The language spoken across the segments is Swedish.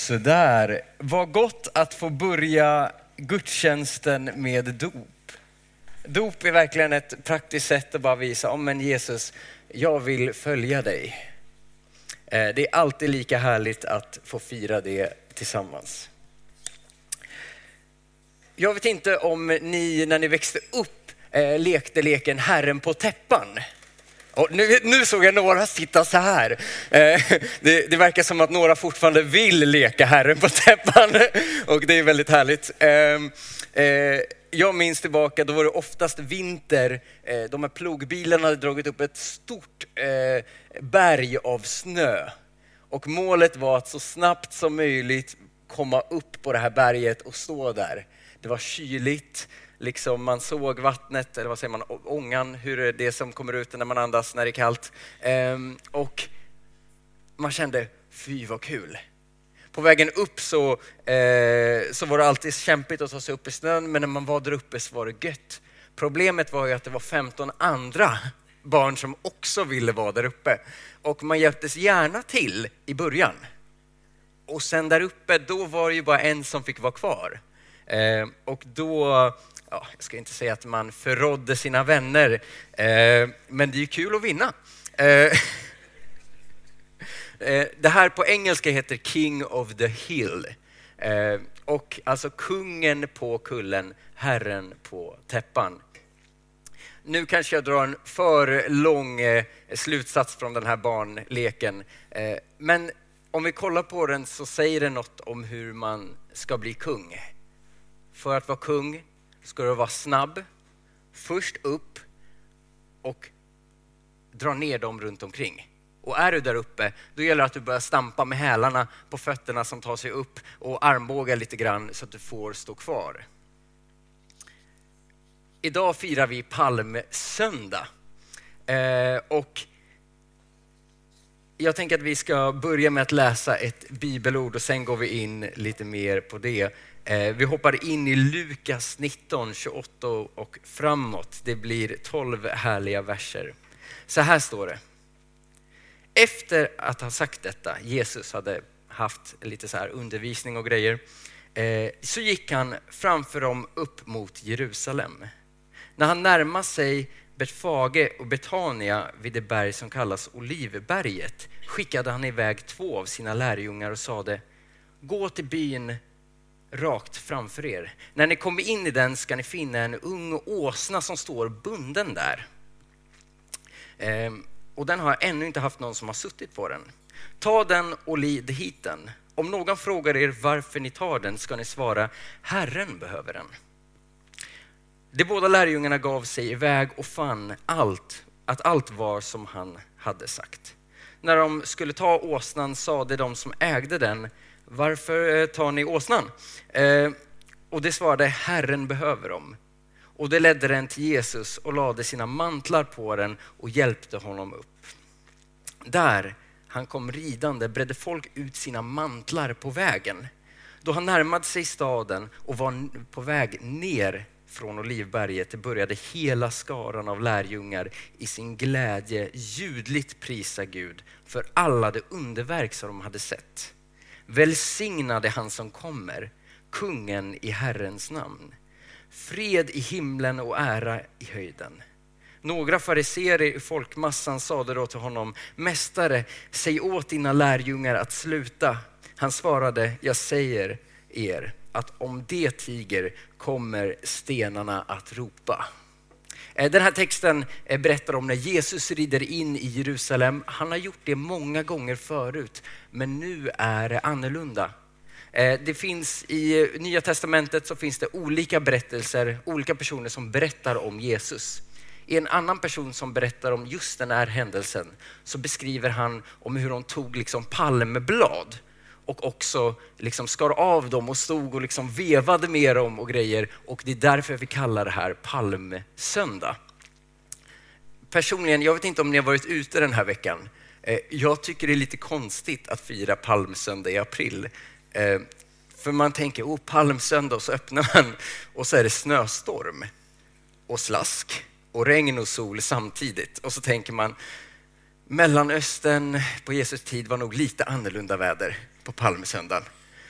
Sådär, vad gott att få börja gudstjänsten med dop. Dop är verkligen ett praktiskt sätt att bara visa, om men Jesus, jag vill följa dig. Eh, det är alltid lika härligt att få fira det tillsammans. Jag vet inte om ni när ni växte upp eh, lekte leken Herren på täppan. Och nu, nu såg jag några sitta så här. Eh, det, det, verkar som att några fortfarande vill leka Herren på täppan och det är väldigt härligt. Eh, eh, jag minns tillbaka, då var det oftast vinter. Eh, de här plogbilarna hade dragit upp ett stort eh, berg av snö. Och målet var att så snabbt som möjligt komma upp på det här berget och stå där. Det var kyligt, liksom man såg vattnet, eller vad säger man, ångan, hur är det som kommer ut när man andas när det är kallt. Ehm, och man kände, fy vad kul. På vägen upp så, eh, så var det alltid kämpigt att ta sig upp i snön, men när man var där uppe så var det gött. Problemet var ju att det var 15 andra barn som också ville vara där uppe. Och man hjälptes gärna till i början. Och sen där uppe, då var det ju bara en som fick vara kvar. Eh, och då ja, jag ska inte säga att man förrådde sina vänner, eh, men det är ju kul att vinna. Eh, eh, det här på engelska heter King of the Hill. Eh, och alltså kungen på kullen, herren på täppan. Nu kanske jag drar en för lång eh, slutsats från den här barnleken. Eh, men om vi kollar på den så säger den något om hur man ska bli kung. För att vara kung ska du vara snabb, först upp och dra ner dem runt omkring. Och är du där uppe, då gäller det att du börjar stampa med hälarna på fötterna som tar sig upp och armbågar lite grann så att du får stå kvar. Idag firar vi palmsöndag. Eh, och jag tänker att vi ska börja med att läsa ett bibelord och sen går vi in lite mer på det. Eh, vi hoppar in i Lukas 19, 28 och framåt. Det blir 12 härliga verser. Så här står det. Efter att ha sagt detta, Jesus hade haft lite så här undervisning och grejer, eh, så gick han framför dem upp mot Jerusalem. När han närmade sig Betfage och Betania vid det berg som kallas Olivberget skickade han iväg två av sina lärjungar och sade, gå till byn rakt framför er. När ni kommer in i den ska ni finna en ung åsna som står bunden där. Ehm, och den har ännu inte haft någon som har suttit på den. Ta den och lid hit den. Om någon frågar er varför ni tar den ska ni svara Herren behöver den. De båda lärjungarna gav sig iväg och fann allt, att allt var som han hade sagt. När de skulle ta åsnan sade de som ägde den varför eh, tar ni åsnan? Eh, och det svarade, Herren behöver dem. Och det ledde den till Jesus och lade sina mantlar på den och hjälpte honom upp. Där han kom ridande bredde folk ut sina mantlar på vägen. Då han närmade sig staden och var på väg ner från Olivberget började hela skaran av lärjungar i sin glädje ljudligt prisa Gud för alla de underverk som de hade sett. Välsignade han som kommer, kungen i Herrens namn. Fred i himlen och ära i höjden. Några fariseer i folkmassan sade då till honom, Mästare, säg åt dina lärjungar att sluta. Han svarade, jag säger er att om det tiger kommer stenarna att ropa. Eh, den här texten eh, berättar om när Jesus rider in i Jerusalem. Han har gjort det många gånger förut, men nu är det annorlunda. Eh, det finns I Nya Testamentet så finns det olika berättelser, olika personer som berättar om Jesus. I en annan person som berättar om just den här händelsen så beskriver han om hur de tog liksom palmblad och också liksom skar av dem och stod och liksom vevade med dem och grejer. Och det är därför vi kallar det här palmsöndag. Personligen, jag vet inte om ni har varit ute den här veckan. Eh, jag tycker det är lite konstigt att fira palmsöndag i april. Eh, för man tänker, oh palmsöndag, och så öppnar man och så är det snöstorm och slask och regn och sol samtidigt. Och så tänker man, Mellanöstern på Jesus tid var nog lite annorlunda väder på palmsöndagen.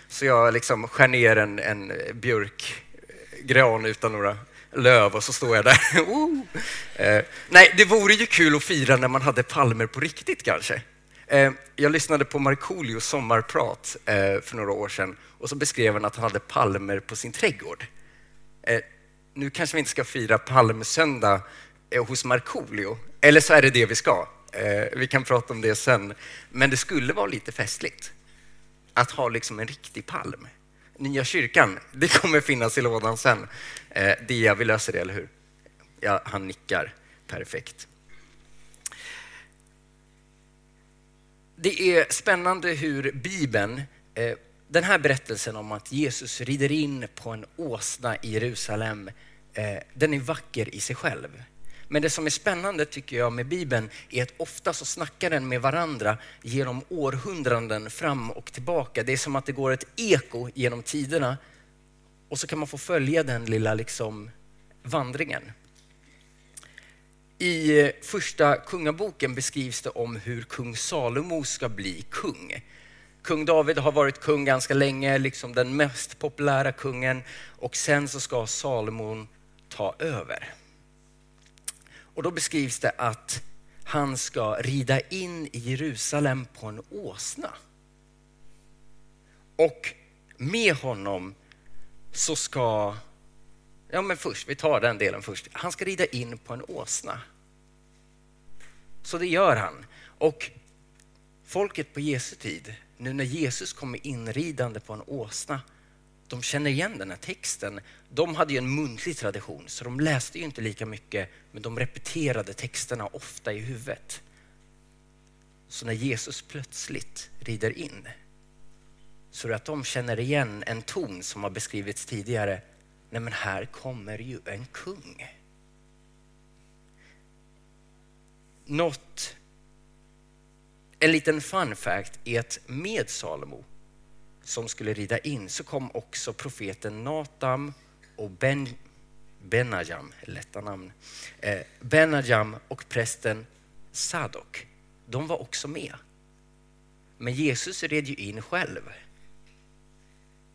Så jag liksom skär ner en, en björkgran eh, utan några löv och så står jag där. oh. Eh, nej, det vore ju kul att fira när man hade palmer på riktigt kanske. Eh, jag lyssnade på Markoolios sommarprat eh, för några år sedan och så beskrev han att han hade palmer på sin trädgård. Eh, nu kanske vi inte ska fira palmsöndag eh, hos Markoolio, eller så är det det vi ska. Eh, vi kan prata om det sen. Men det skulle vara lite festligt att ha liksom en riktig palm. Nya kyrkan, det kommer finnas i lådan sen. Eh, Dia, vi löser det, eller hur? Ja, han nickar. Perfekt. Det är spännande hur Bibeln, eh, den här berättelsen om att Jesus rider in på en åsna i Jerusalem, eh, den är vacker i sig själv. Men det som är spännande tycker jag med Bibeln är att ofta så snackar den med varandra genom århundraden fram och tillbaka. Det är som att det går ett eko genom tiderna och så kan man få följa den lilla liksom vandringen. I eh, första kungaboken beskrivs det om hur kung Salomo ska bli kung. Kung David har varit kung ganska länge, liksom den mest populära kungen och sen så ska Salomon ta över. Och då beskrivs det att han ska rida in i Jerusalem på en åsna. Och med honom så ska, ja men först, vi tar den delen först. Han ska rida in på en åsna. Så det gör han. Och folket på Jesu tid, nu när Jesus kommer inridande på en åsna, de känner igen den här texten. De hade ju en muntlig tradition, så de läste ju inte lika mycket, men de repeterade texterna ofta i huvudet. Så när Jesus plötsligt rider in, så är det att de känner igen en ton som har beskrivits tidigare. Nej men här kommer ju en kung. Något, en liten fun fact är att med Salomo som skulle rida in så kom också profeten Natam och ben, Benajam, lätta namn, eh, Benajam och prästen Sadok. De var också med. Men Jesus red ju in själv.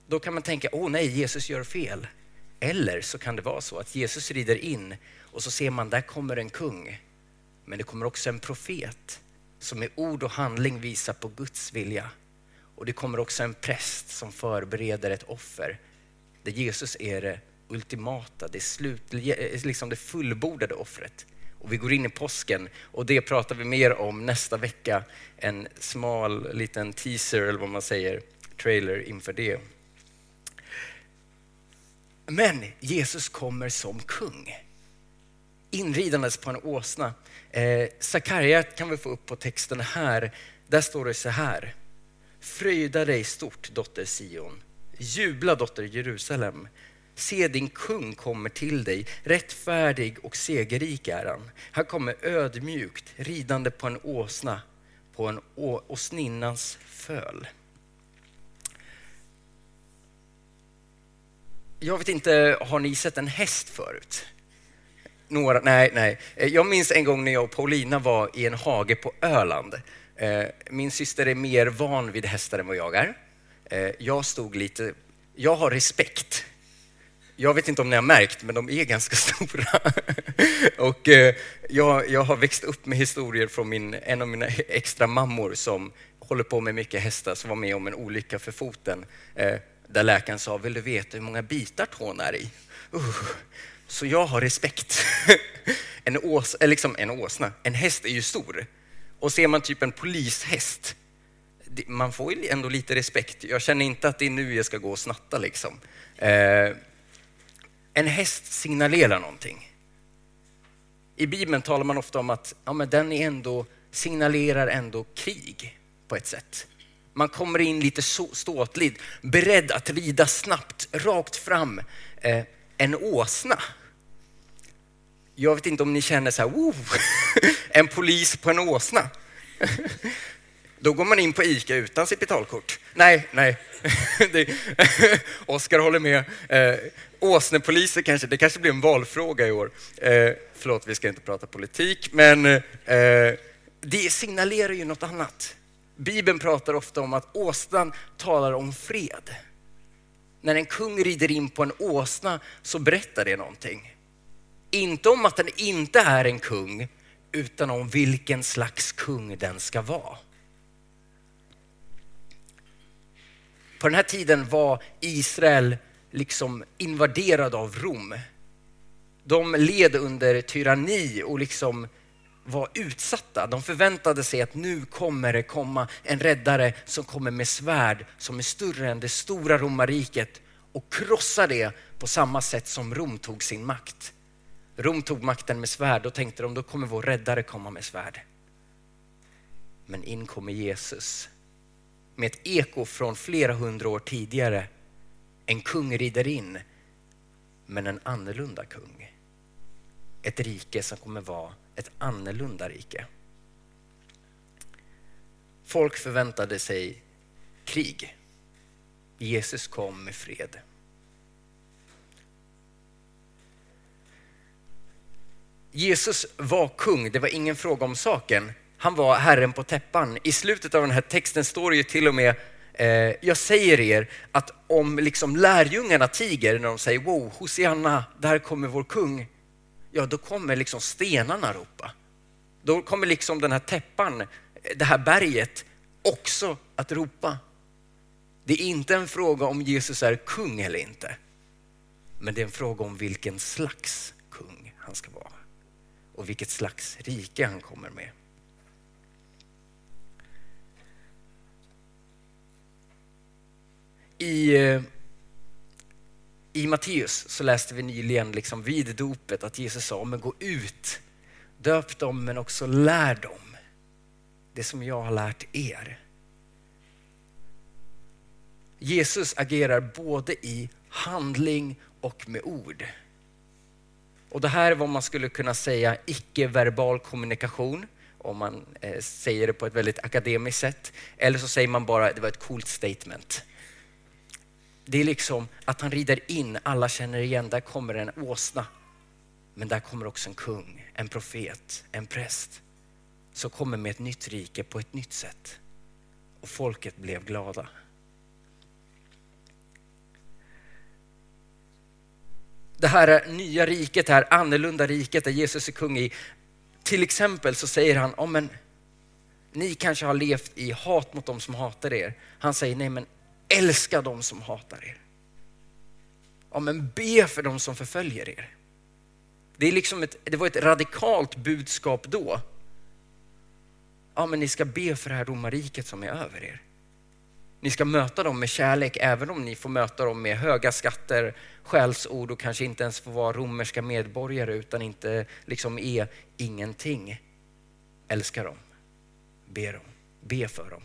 Då kan man tänka, åh nej, Jesus gör fel. Eller så kan det vara så att Jesus rider in och så ser man, där kommer en kung. Men det kommer också en profet som i ord och handling visar på Guds vilja. Och det kommer också en präst som förbereder ett offer där Jesus är det ultimata, det, slut, eh, liksom det fullbordade offret. Och vi går in i påsken och det pratar vi mer om nästa vecka. En smal liten teaser eller vad man säger, trailer inför det. Men Jesus kommer som kung. Inridandes på en åsna. Eh, Sakarja kan vi få upp på texten här. Där står det så här. Fröjda dig stort, dotter Sion. Jubla, dotter Jerusalem. Se, din kung kommer till dig, rättfärdig och segerrik är han. Han kommer ödmjukt, ridande på en åsna, på en åsninnans föl. Jag vet inte, har ni sett en häst förut? Några? Nej, nej. Jag minns en gång när jag och Paulina var i en hage på Öland. Eh, min syster är mer van vid hästar än vad jag är. Eh, jag stod lite... Jag har respekt. Jag vet inte om ni har märkt, men de är ganska stora. och eh, jag, jag har växt upp med historier från min, en av mina extra mammor som håller på med mycket hästar, som var med om en olycka för foten där läkaren sa, vill du veta hur många bitar tån är i? Uh, så jag har respekt. en, ås, liksom en åsna, en häst är ju stor. Och ser man typ en polishäst, man får ju ändå lite respekt. Jag känner inte att det är nu jag ska gå och snatta liksom. Eh, en häst signalerar någonting. I Bibeln talar man ofta om att ja, men den är ändå, signalerar ändå krig på ett sätt. Man kommer in lite ståtligt, beredd att rida snabbt, rakt fram. Eh, en åsna. Jag vet inte om ni känner så här, en polis på en åsna. Då går man in på ICA utan sitt betalkort. Nej, nej. Oskar håller med. Eh, åsnepoliser kanske, det kanske blir en valfråga i år. Eh, förlåt, vi ska inte prata politik, men eh, det signalerar ju något annat. Bibeln pratar ofta om att åsnan talar om fred. när en kung rider in på en åsna så berättar det någonting. Inte om att den inte är en kung, utan om vilken slags kung den ska vara. På den här tiden var Israel liksom invaderad av Rom. De led under tyranni och liksom var utsatta. De förväntade sig att nu kommer det komma en räddare som kommer med svärd som är större än det stora romarriket och krossar det på samma sätt som Rom tog sin makt. Rom tog makten med svärd, då tänkte de då kommer vår räddare komma med svärd. Men in kommer Jesus med ett eko från flera hundra år tidigare. En kung rider in, men en annorlunda kung. Ett rike som kommer vara ett annorlunda rike. Folk förväntade sig krig. Jesus kom med fred. Jesus var kung, det var ingen fråga om saken. Han var herren på täppan. I slutet av den här texten står det ju till och med eh, jag säger er att om liksom lärjungarna tiger när de säger wow, Hosianna, där kommer vår kung. Ja, då kommer liksom stenarna ropa. Då kommer liksom den här täppan, det här berget också att ropa. Det är inte en fråga om Jesus är kung eller inte. Men det är en fråga om vilken slags kung han ska vara och vilket slags rike han kommer med. I, eh, I Matteus så läste vi nyligen liksom vid dopet att Jesus sa, men gå ut, döp dem men också lär dem det som jag har lärt er. Jesus agerar både i handling och med ord. Och det här är vad man skulle kunna säga icke-verbal kommunikation, om man eh, säger det på ett väldigt akademiskt sätt. Eller så säger man bara det var ett coolt statement. Det är liksom att han rider in, alla känner igen, där kommer en åsna. Men där kommer också en kung, en profet, en präst som kommer med ett nytt rike på ett nytt sätt. Och folket blev glada. Det här nya riket, det här annorlunda riket där Jesus är kung i. Till exempel så säger han, oh, men, ni kanske har levt i hat mot dem som hatar er. Han säger, nej men älska dem som hatar er. Ja, men be för dem som förföljer er. Det, är liksom ett, det var ett radikalt budskap då. Ja, men ni ska be för det här romarriket som är över er. Ni ska möta dem med kärlek även om ni får möta dem med höga skatter, skällsord och kanske inte ens får vara romerska medborgare utan inte liksom är ingenting. Älska dem, be dem, be för dem.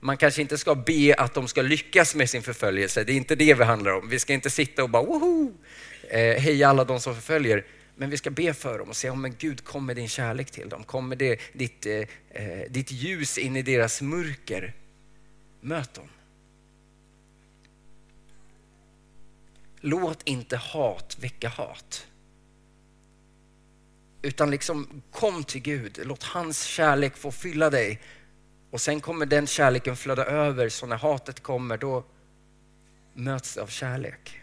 Man kanske inte ska be att de ska lyckas med sin förföljelse, det är inte det vi handlar om. Vi ska inte sitta och bara woho, eh, heja alla de som förföljer. Men vi ska be för dem och säga, men Gud kom med din kärlek till dem. Kommer det ditt, eh, eh ditt ljus in i deras mörker Möt dem. Låt inte hat väcka hat. Utan liksom kom till Gud, låt hans kärlek få fylla dig. Och sen kommer den kärleken flöda över, så när hatet kommer då möts det av kärlek.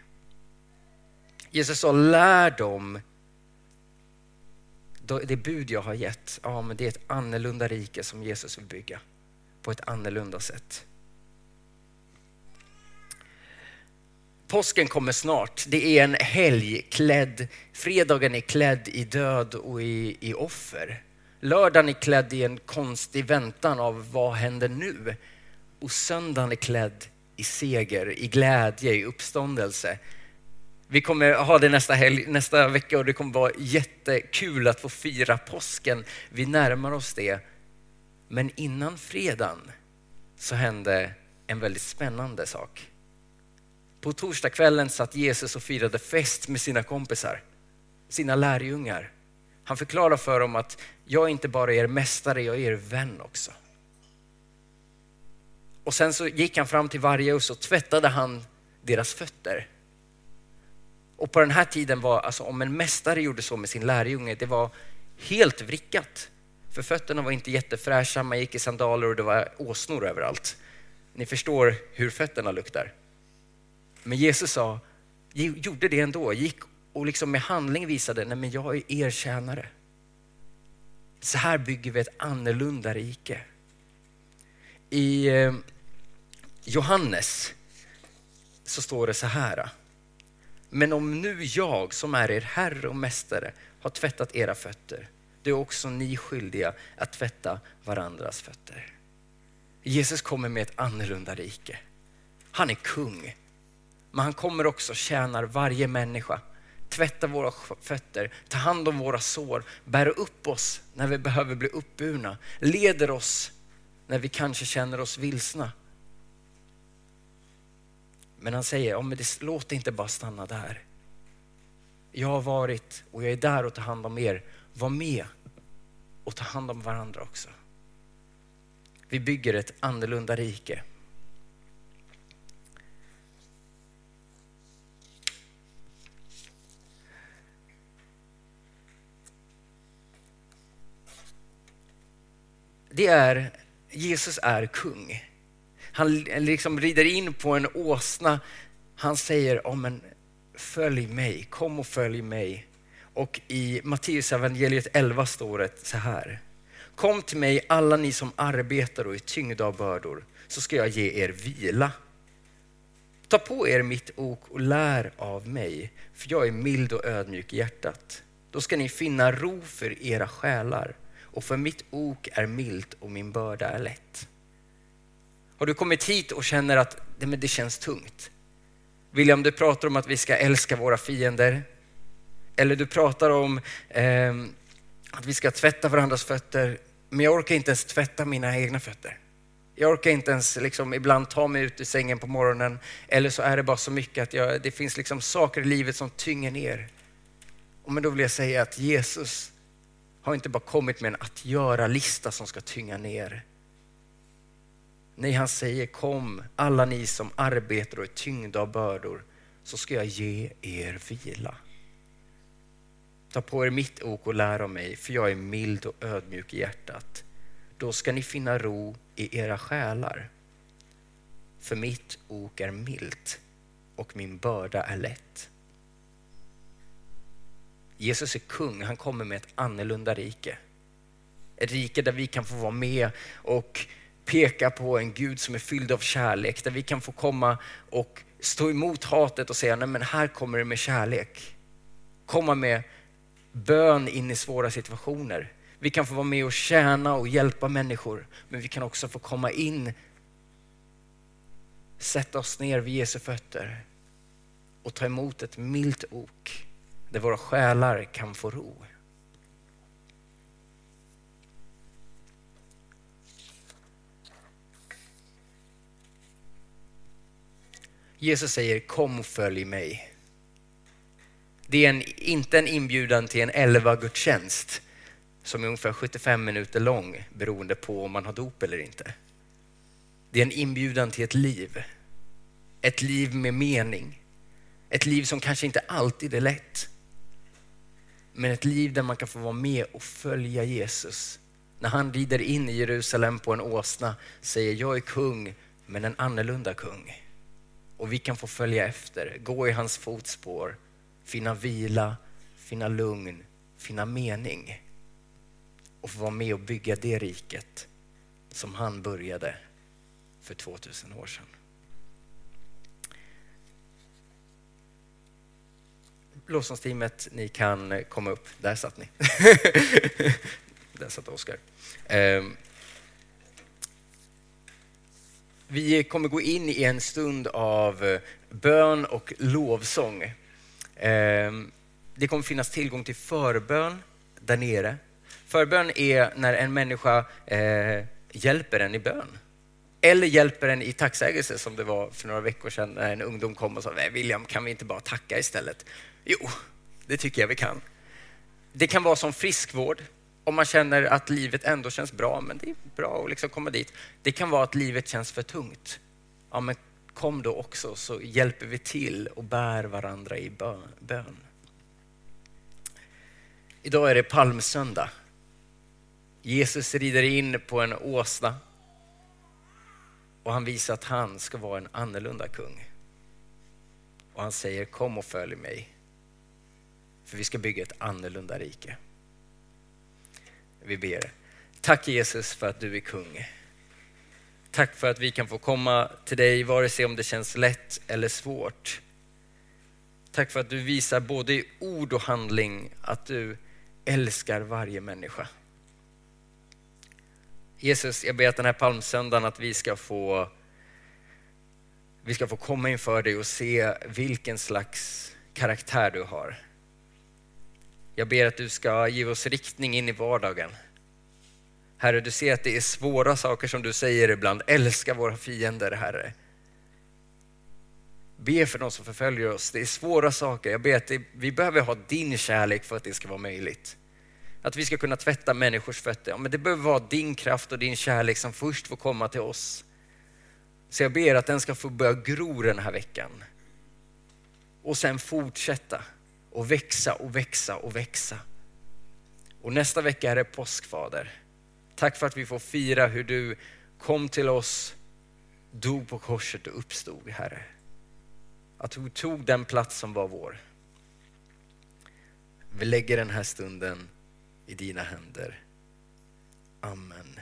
Jesus sa, lär dem det bud jag har gett. Ja, men det är ett annorlunda rike som Jesus vill bygga på ett annorlunda sätt. Påsken kommer snart. Det är en helg klädd, fredagen är klädd i död och i, i offer. Lördagen är klädd i en konstig väntan av vad händer nu? Och söndagen är klädd i seger, i glädje, i uppståndelse. Vi kommer ha det nästa, helg, nästa vecka och det kommer vara jättekul att få fira påsken. Vi närmar oss det. Men innan fredagen så hände en väldigt spännande sak. På torsdagskvällen satt Jesus och firade fest med sina kompisar, sina lärjungar. Han förklarar för dem att jag är inte bara er mästare, jag är er vän också. Och sen så gick han fram till varje och så tvättade han deras fötter. Och på den här tiden var, alltså om en mästare gjorde så med sin lärjunge, det var helt vrickat. För fötterna var inte jättefräscha, man gick i sandaler och det var åsnor överallt. Ni förstår hur fötterna luktar. Men Jesus sa, gjorde det ändå, gick och liksom med handling visade, nej men jag är er tjänare. Så här bygger vi ett annorlunda rike. I eh, Johannes så står det så här. Ah, men om nu jag som är er herre och mästare har tvättat era fötter, då är också ni skyldiga att tvätta varandras fötter. Jesus kommer med ett annorlunda rike. Han är kung, men han kommer också tjänar varje människa tvätta våra fötter, ta hand om våra sår, bära upp oss när vi behöver bli uppburna, leder oss när vi kanske känner oss vilsna. Men han säger, ja, men det, låt det inte bara stanna där. Jag har varit och jag är där och tar hand om er. Var med och ta hand om varandra också. Vi bygger ett annorlunda rike. Det är, Jesus är kung. Han liksom rider in på en åsna. Han säger, oh, men, följ mig, kom och följ mig. Och i Matteus evangeliet 11 står det så här. Kom till mig alla ni som arbetar och är tyngda av bördor, så ska jag ge er vila. Ta på er mitt ok och lär av mig, för jag är mild och ödmjuk i hjärtat. Då ska ni finna ro för era själar och för mitt ok är milt och min börda är lätt. Har du kommit hit och känner att det, men det känns tungt? William, du pratar om att vi ska älska våra fiender. Eller du pratar om eh, att vi ska tvätta varandras fötter, men jag orkar inte ens tvätta mina egna fötter. Jag orkar inte ens liksom, ibland ta mig ut ur sängen på morgonen, eller så är det bara så mycket att jag, det finns liksom saker i livet som tynger ner. Och men då vill jag säga att Jesus, har inte bara kommit med en att göra-lista som ska tynga ner. Nej, han säger kom alla ni som arbetar och är tyngda av bördor så ska jag ge er vila. Ta på er mitt ok och lär av mig, för jag är mild och ödmjuk i hjärtat. Då ska ni finna ro i era själar. För mitt ok är milt och min börda är lätt. Jesus är kung, han kommer med ett annorlunda rike. Ett rike där vi kan få vara med och peka på en Gud som är fylld av kärlek, där vi kan få komma och stå emot hatet och säga, nej men här kommer det med kärlek. Komma med bön in i svåra situationer. Vi kan få vara med och tjäna och hjälpa människor, men vi kan också få komma in, sätta oss ner vid Jesu fötter och ta emot ett milt ok där våra själar kan få ro. Jesus säger kom och följ mig. Det är en, inte en inbjudan till en elva gudstjänst som är ungefär 75 minuter lång beroende på om man har dop eller inte. Det är en inbjudan till ett liv. Ett liv med mening. Ett liv som kanske inte alltid är lätt. Men ett liv där man kan få vara med och följa Jesus. När han rider in i Jerusalem på en åsna säger jag är kung, men en annorlunda kung. Och vi kan få följa efter, gå i hans fotspår, finna vila, finna lugn, finna mening. Och få vara med och bygga det riket som han började för 2000 år sedan. Lovsångsteamet, ni kan komma upp. Där satt ni. Där satt Oskar. Ehm, vi kommer gå in i en stund av eh, bön och lovsång. Ehm, det kommer finnas tillgång till förbön där nere. Förbön är när en människa eh, hjälper en i bön. Eller hjälper en i tacksägelse som det var för några veckor sedan när en ungdom kom och sa William, kan vi inte bara tacka istället? Jo, det tycker jag vi kan. Det kan vara som friskvård, om man känner att livet ändå känns bra, men det är bra att liksom komma dit. Det kan vara att livet känns för tungt. Ja, men kom då också så hjälper vi till och bär varandra i bön. Idag är det palmsöndag. Jesus rider in på en åsna och han visar att han ska vara en annorlunda kung. och han säger kom och följ mig. För vi ska bygga ett annorlunda rike. Vi ber. Tack Jesus för att du är kung. Tack för att vi kan få komma till dig vare sig om det känns lätt eller svårt. Tack för att du visar både i ord och handling att du älskar varje människa. Jesus, jag ber att den här palmsöndagen att vi ska få vi ska få komma inför dig och se vilken slags karaktär du har. Jag ber att du ska ge oss riktning in i vardagen. Herre, du ser att det är svåra saker som du säger ibland. Älska våra fiender, Herre. Be för de som förföljer oss. Det är svåra saker. Jag ber att det, vi behöver ha din kärlek för att det ska vara möjligt. Att vi ska kunna tvätta människors fötter. Ja, men det behöver vara din kraft och din kärlek som först får komma till oss. Så jag ber att den ska få börja gro den här veckan. Och sen fortsätta och växa och växa och växa. Och nästa vecka är det påskfader. Tack för att vi får fira hur du kom till oss, dog på korset och uppstod, Herre. Att du tog den plats som var vår. Vi lägger den här stunden i dina händer. Amen.